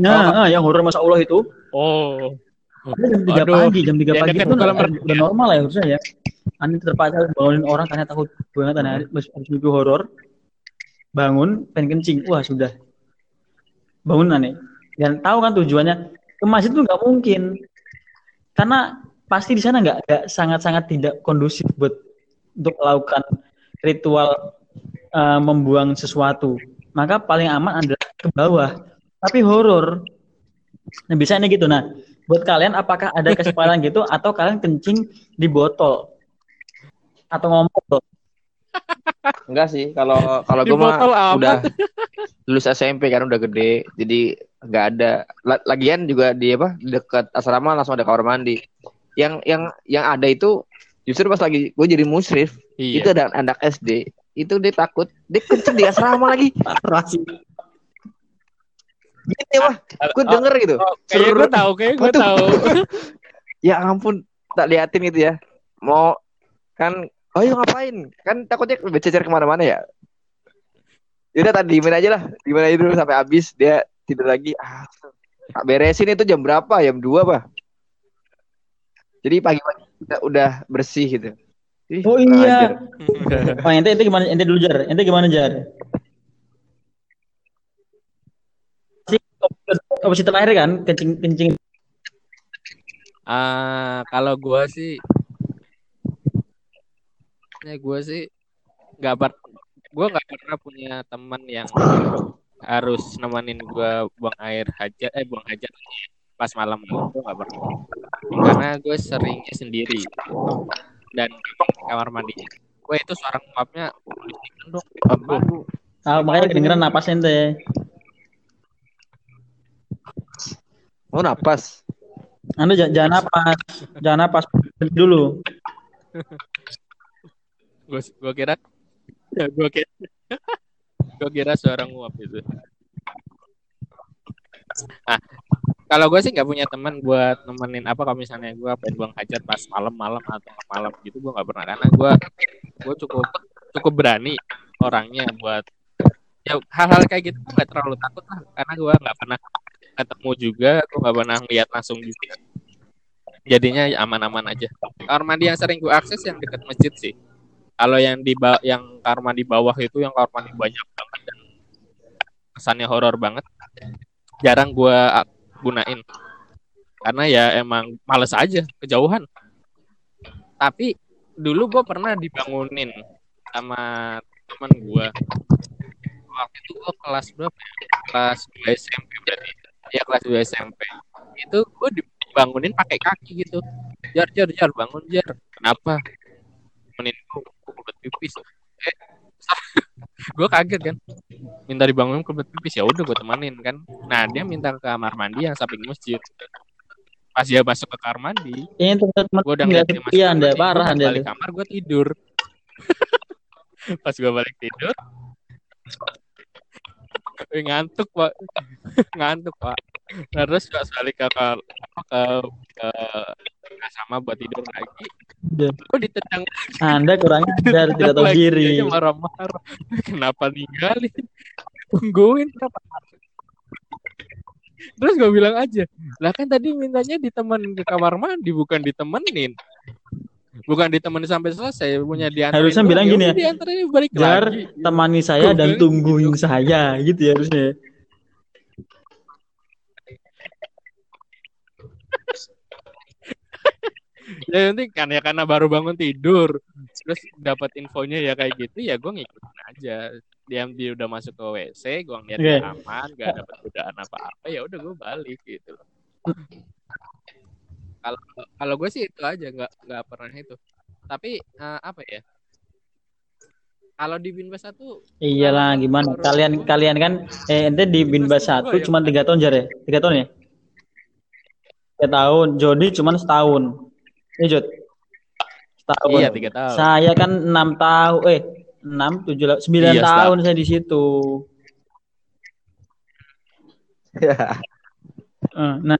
Nah, ah, yang horor masa Allah itu. Oh. Jam 3 Aduh, pagi, jam 3 yang pagi itu udah, udah normal lah ya harusnya ya. Ani terpaksa harus bangunin orang karena takut banget habis habis mimpi horor. Bangun, pengen kencing. Wah, sudah. Bangun aneh. Dan tahu kan tujuannya ke masjid tuh nggak mungkin. Karena pasti di sana nggak nggak sangat-sangat tidak kondusif buat untuk melakukan ritual eh, membuang sesuatu. Maka paling aman adalah ke bawah. Tapi horor. Nah, biasanya gitu. Nah, buat kalian apakah ada kesempatan gitu atau kalian kencing di botol atau ngompol? Enggak sih, kalau kalau gue mah amat. udah lulus SMP kan udah gede, jadi nggak ada. La- Lagian juga di apa dekat asrama langsung ada kamar mandi. Yang yang yang ada itu justru pas lagi gue jadi musrif itu Iya. ada anak SD itu dia takut dia kencing di asrama lagi. Gitu mah gue denger gitu. Oh, kayaknya gue tahu, kayaknya gue tahu. ya ampun tak liatin gitu ya. Mau kan oh iya ngapain? Kan takutnya bercecer ke mana-mana ya. Yaudah tadi diemin aja lah. Diemin aja dulu sampai habis Dia tidur lagi. Ah, tak Beresin itu jam berapa? Jam 2 apa Jadi pagi-pagi udah, udah bersih gitu Ih, Oh iya. ajar. Oh, ente ente gimana? Ente dulu jar. Ente gimana jar? Si opsi terakhir kan kencing kencing Ah, kalau gue sih, ya gue sih nggak per, gue nggak pernah punya teman yang harus nemenin gue buang air hajat, eh buang hajat pas malam gue nggak pernah, karena gue seringnya sendiri. Dan kamar mandinya, gue itu suara nguapnya berisik dong, Aduh. Ah, makanya kedengeran napas ente. Oh napas? Anda jangan, jangan napas, jangan napas. Dulu. gue gue kira, ya gue kira, gue kira suara nguap itu. Nah, kalau gue sih nggak punya teman buat nemenin apa kalau misalnya gue pengen buang hajat pas malam-malam atau malam gitu gue nggak pernah. Karena gue gue cukup cukup berani orangnya buat ya hal-hal kayak gitu gue nggak terlalu takut lah. Karena gue nggak pernah ketemu juga gue nggak pernah lihat langsung juga. Jadinya ya aman-aman aja. Kamar mandi yang sering gue akses yang dekat masjid sih. Kalau yang di yang kamar mandi bawah itu yang kamar mandi banyak banget dan kesannya horor banget jarang gue gunain. Karena ya emang males aja kejauhan. Tapi dulu gue pernah dibangunin sama teman gue waktu itu gue kelas berapa kelas 2 SMP berarti. Ya kelas 2 SMP itu gue dibangunin pakai kaki gitu. Jar jar jar bangun jar. Kenapa? Bangunin gue kebelet pipis. Eh gue kaget kan. Minta dibangunin kebelet pipis ya udah gue temenin kan. Nah dia minta ke kamar mandi yang samping masjid. Pas dia masuk ke kamar mandi Ini gue udah ngeliat dia masuk anda mandi, parah gua anda balik kamar gue tidur. Pas gue balik tidur ngantuk pak. Ngantuk pak terus pas balik ke ke ke, ke, ke sama buat tidur lagi. Gue ditendang Anda kurang ajar tidak tahu diri. Marah-marah. Kenapa ninggalin? Tungguin kenapa terus gue bilang aja lah kan tadi mintanya ditemenin ke kamar mandi bukan ditemenin. Bukan ditemenin sampai selesai punya diantarin Harusnya bilang gini ya, udah diantarin balik Jar, lagi. temani saya dan bilang tungguin saya gitu ya harusnya. Ya nanti kan ya karena baru bangun tidur terus dapat infonya ya kayak gitu ya gue ngikutin aja dia dia udah masuk ke WC gue ngeliat Oke. dia aman gak dapet godaan apa apa ya udah gue balik gitu loh kalau kalau gue sih itu aja nggak nggak pernah itu tapi eh, apa ya kalau di Binbas satu Iyalah gimana? Kalian kalian kan eh ente di Binbas satu cuma tiga tahun jar ya? Tiga tahun ya? Tiga tahun. Jody cuma setahun. Iya Jod. Setahun. iya tiga tahun Saya kan enam tahun. Eh enam tujuh sembilan Iya, tahun saya di situ. Ya. Eh, Nah,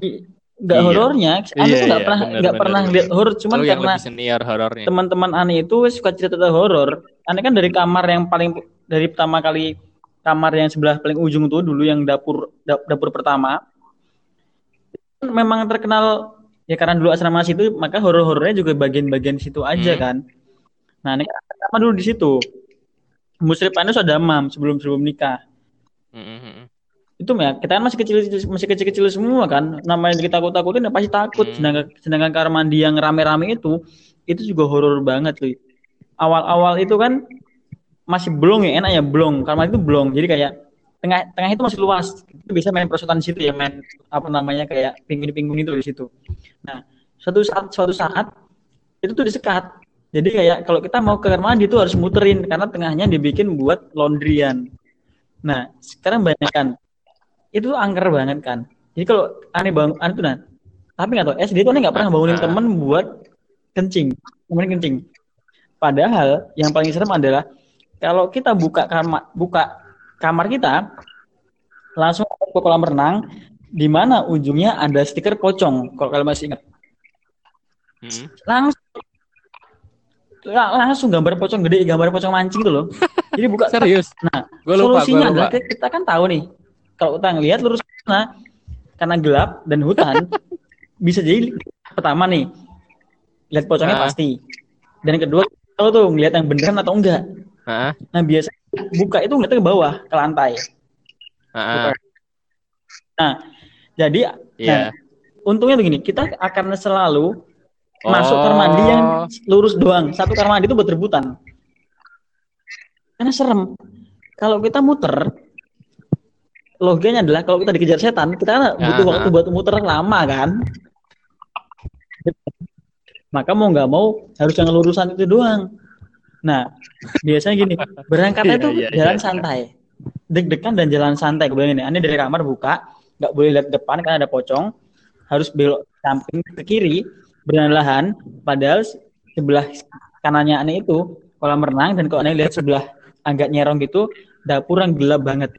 i- nggak Iya. horornya. Anda Iya, tuh nggak iya, pernah nggak pernah lihat horor, cuman Lu yang karena lebih senior horornya teman-teman aneh itu suka cerita tentang horor. Aneh kan dari kamar yang paling dari pertama kali kamar yang sebelah paling ujung tuh dulu yang dapur da- dapur pertama memang terkenal ya karena dulu asrama situ maka horor-horornya juga bagian-bagian situ aja Hmm. kan. Nah, ini kan dulu di situ. Musrif Anu sudah damam sebelum sebelum nikah. Mm, mm, mm. Itu ya, kita kan masih kecil masih kecil-kecil semua kan. Namanya kita takut-takutin ya pasti takut. Hmm. Sedangkan sedangkan kamar mandi yang rame-rame itu itu juga horor banget tuh. Awal-awal itu kan masih blong ya, enak ya blong. Kamar itu blong. Jadi kayak tengah tengah itu masih luas. Itu bisa main perosotan di situ ya, main apa namanya kayak pinggul-pinggul itu di situ. Nah, suatu saat suatu saat itu tuh disekat. Jadi kayak kalau kita mau ke kamar mandi itu harus muterin karena tengahnya dibikin buat laundryan. Nah, sekarang bayangkan itu tuh angker banget kan. Jadi kalau aneh bangun, aneh tuh nah, tapi nggak tahu SD tuh aneh nggak pernah bangunin Ah. temen buat kencing, kemudian kencing. Padahal yang paling serem adalah kalau kita buka kamar, buka kamar kita, langsung ke kolam renang, di mana ujungnya ada stiker pocong. Kalau kalian masih ingat, Mm. langsung la- langsung gambar pocong gede, gambar pocong mancing itu loh. Jadi buka serius Nah, gue lupa solusinya lupa adalah kita, kan tahu nih kalau kita ngelihat lurus sana karena gelap dan hutan bisa jadi pertama nih lihat pocongnya Ah. pasti dan kedua tahu tuh ngelihat yang beneran atau enggak Heeh, nah biasa buka itu ngeliatnya ke bawah ke lantai heeh. nah jadi Iya. untungnya begini kita akan selalu masuk Oh. kamar mandi yang lurus doang satu kamar mandi itu buat rebutan karena serem kalau kita muter logikanya adalah kalau kita dikejar setan kita kan butuh Aha. waktu buat muter lama kan maka mau nggak mau harus yang lurusan itu doang nah biasanya gini berangkatnya Iya, tuh iya, jalan iya. santai. Deg-degan dan jalan santai gue bilang ini aneh dari kamar buka nggak boleh lihat depan karena ada pocong. Harus belok samping ke kiri berlahan padahal sebelah kanannya aneh itu kolam renang dan kalau aneh lihat sebelah agak nyerong gitu dapur yang gelap banget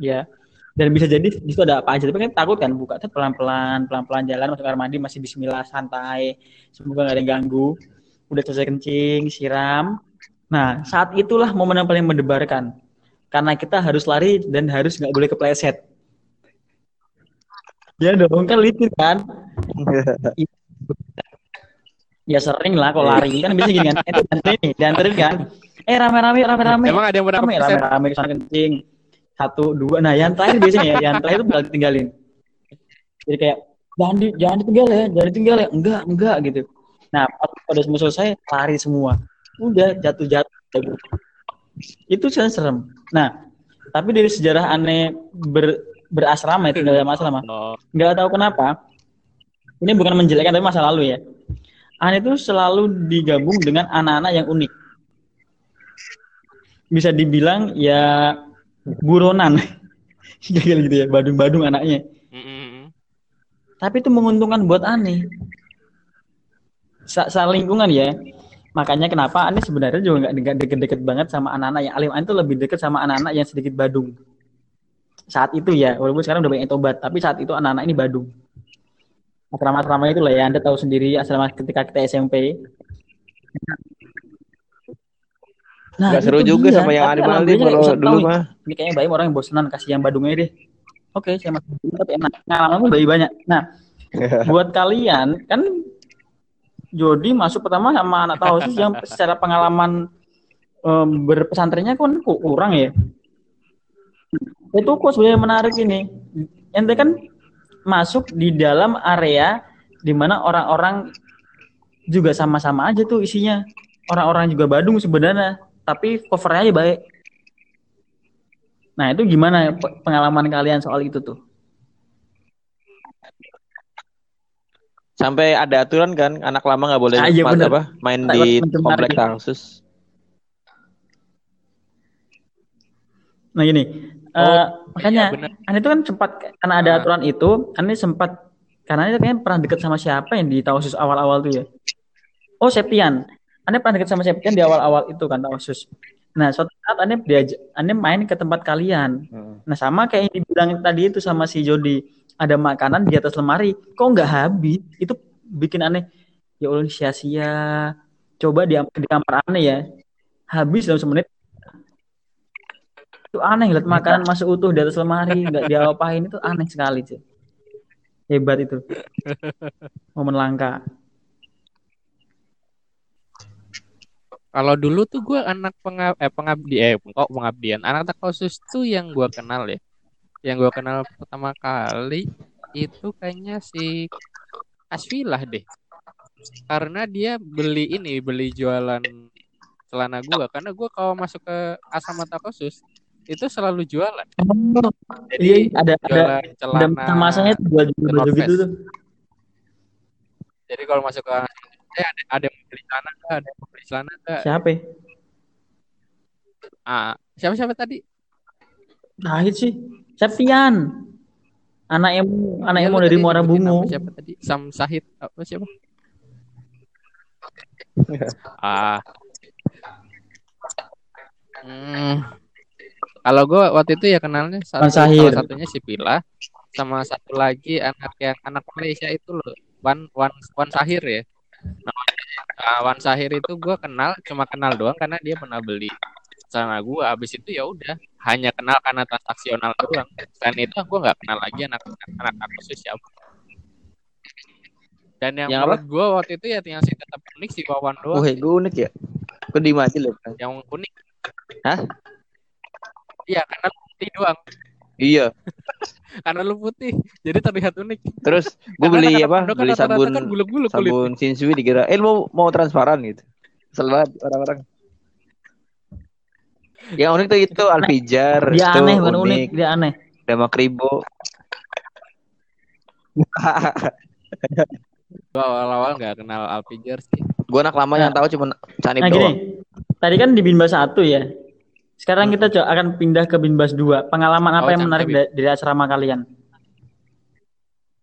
ya. Dan bisa jadi di situ ada apa aja tapi kan takut kan buka tuh pelan pelan pelan pelan jalan masuk kamar mandi masih Bismillah santai. Semoga nggak ada yang ganggu. Udah selesai kencing siram nah saat itulah momen yang paling mendebarkan karena kita harus lari dan harus nggak boleh kepleset Ya dong, kan licin kan. Ya sering lah kalau lari kan biasa gini kan. Eh, dianterin nih, dianterin kan. Eh rame-rame, rame-rame. Emang ada yang pernah Rame, rame-rame ke sana kencing. Satu, dua. Nah, yang terakhir biasanya ya, yang terakhir itu bakal ditinggalin. Jadi kayak jangan di, jangan ditinggal ya, jangan ditinggal ya. Enggak, enggak gitu. Nah, pas pada semua selesai lari semua. Udah jatuh-jatuh. Itu saya serem. Nah, tapi dari sejarah aneh ber, berasrama itu nggak ada masalah mah. Oh, Nggak tahu kenapa. Ini bukan menjelekkan tapi masa lalu ya. Aneh itu selalu digabung dengan anak-anak yang unik. Bisa dibilang ya buronan. Gitu ya, badung-badung anaknya. Tapi itu menguntungkan buat Ani. Sa, sa lingkungan ya. Makanya kenapa Ani sebenarnya juga nggak deket-deket banget sama anak-anak yang alim. Ani tuh lebih deket sama anak-anak yang sedikit badung. Saat itu ya, walaupun sekarang udah banyak yang tobat, tapi saat itu anak-anak ini badung. Asrama-asrama itu lah ya, Anda tahu sendiri asrama ketika kita SMP. Nah, Gak seru itu juga dia. sama yang animal alhamdulillah kalau dulu mah. ini kayaknya bayi orang yang bosenan kasih yang badungnya deh. Oke, saya masuk dulu tapi enak. Pengalaman bayi banyak. Nah, buat kalian kan Jody masuk pertama sama anak tausus yang secara pengalaman em, berpesantrennya kan ku- kurang ya. Itu kok sebenarnya menarik ini. Ente kan masuk di dalam area di mana orang-orang juga sama-sama aja tuh isinya. Orang-orang juga Badung sebenarnya, tapi covernya aja baik. Nah, itu gimana pe- pengalaman kalian soal itu tuh? Sampai ada aturan kan, anak lama nggak boleh Ah, iya ma- bener. apa main Lewat di komplek khusus. Nah gini, Oh, eh, makanya iya. Ane itu kan sempat karena ada Ah. aturan itu, Ane sempat karena Ane kayaknya pernah deket sama siapa yang di Tausus awal-awal tuh ya. Oh Septian, Ane pernah deket sama Septian di awal-awal itu kan Tausus. Nah suatu saat Ane diajak, Ane main ke tempat kalian. Nah sama kayak yang dibilang tadi itu sama si Jody, ada makanan di atas lemari, kok nggak habis? Itu bikin aneh. Ya Allah sia-sia. Coba di, di kamar aneh ya, habis dalam semenit. Itu aneh lihat makanan masuk utuh di atas lemari, nggak diapain itu aneh sekali sih. Hebat itu. Momen langka. Kalau dulu tuh gue anak pengab eh, pengabdi eh kok pengabdian anak khusus tuh yang gue kenal ya yang gue kenal pertama kali itu kayaknya si Asfilah deh karena dia beli ini beli jualan celana gue karena gue kalau masuk ke asrama khusus itu selalu jualan jadi Iya, ada ada jualan ada celana masanya tuh jual baju gitu tuh. jadi kalau masuk ke eh ada ada yang beli celana ada yang beli celana nggak Siapa? ya? ah siapa siapa tadi Tahit sih. Septian. Anak emu, anak emu dari Muara nama Siapa tadi? Sam Sahid apa siapa? ah. Hmm. Kalau gue waktu itu ya kenalnya satu, salah satunya si Pila sama satu lagi anak yang anak Malaysia itu loh Wan Wan Wan Sahir ya. Nah, ah, Wan Sahir itu gue kenal cuma kenal doang karena dia pernah beli sana gue. Abis itu ya udah hanya kenal karena transaksional doang. Selain itu gue nggak kenal lagi anak anak aku siapa. Dan yang, Yang menurut gue waktu itu ya yang si tetap unik si Wawan doang. Wah, gue unik ya. Gue diem aja loh. Yang unik. Hah? Iya karena putih doang. Iya. Karena lu putih, jadi terlihat unik. Terus gue beli apa? kan Beli sabun kan buluk-buluk kulit. sabun Shinsui dikira eh lu mau mau transparan gitu. Banget orang-orang. Yang unik tuh itu Alpijar, Dia itu aneh, bukan unik, dia aneh. Dama Kribo. Gua awal-awal nggak kenal Alpijar sih. gue anak lama yang tahu cuma Canip Nah doang. gini, tadi kan di Binbas 1 ya. Sekarang kita co- akan pindah ke Binbas 2. Pengalaman apa Oh, yang menarik Tabib. da- dari asrama kalian?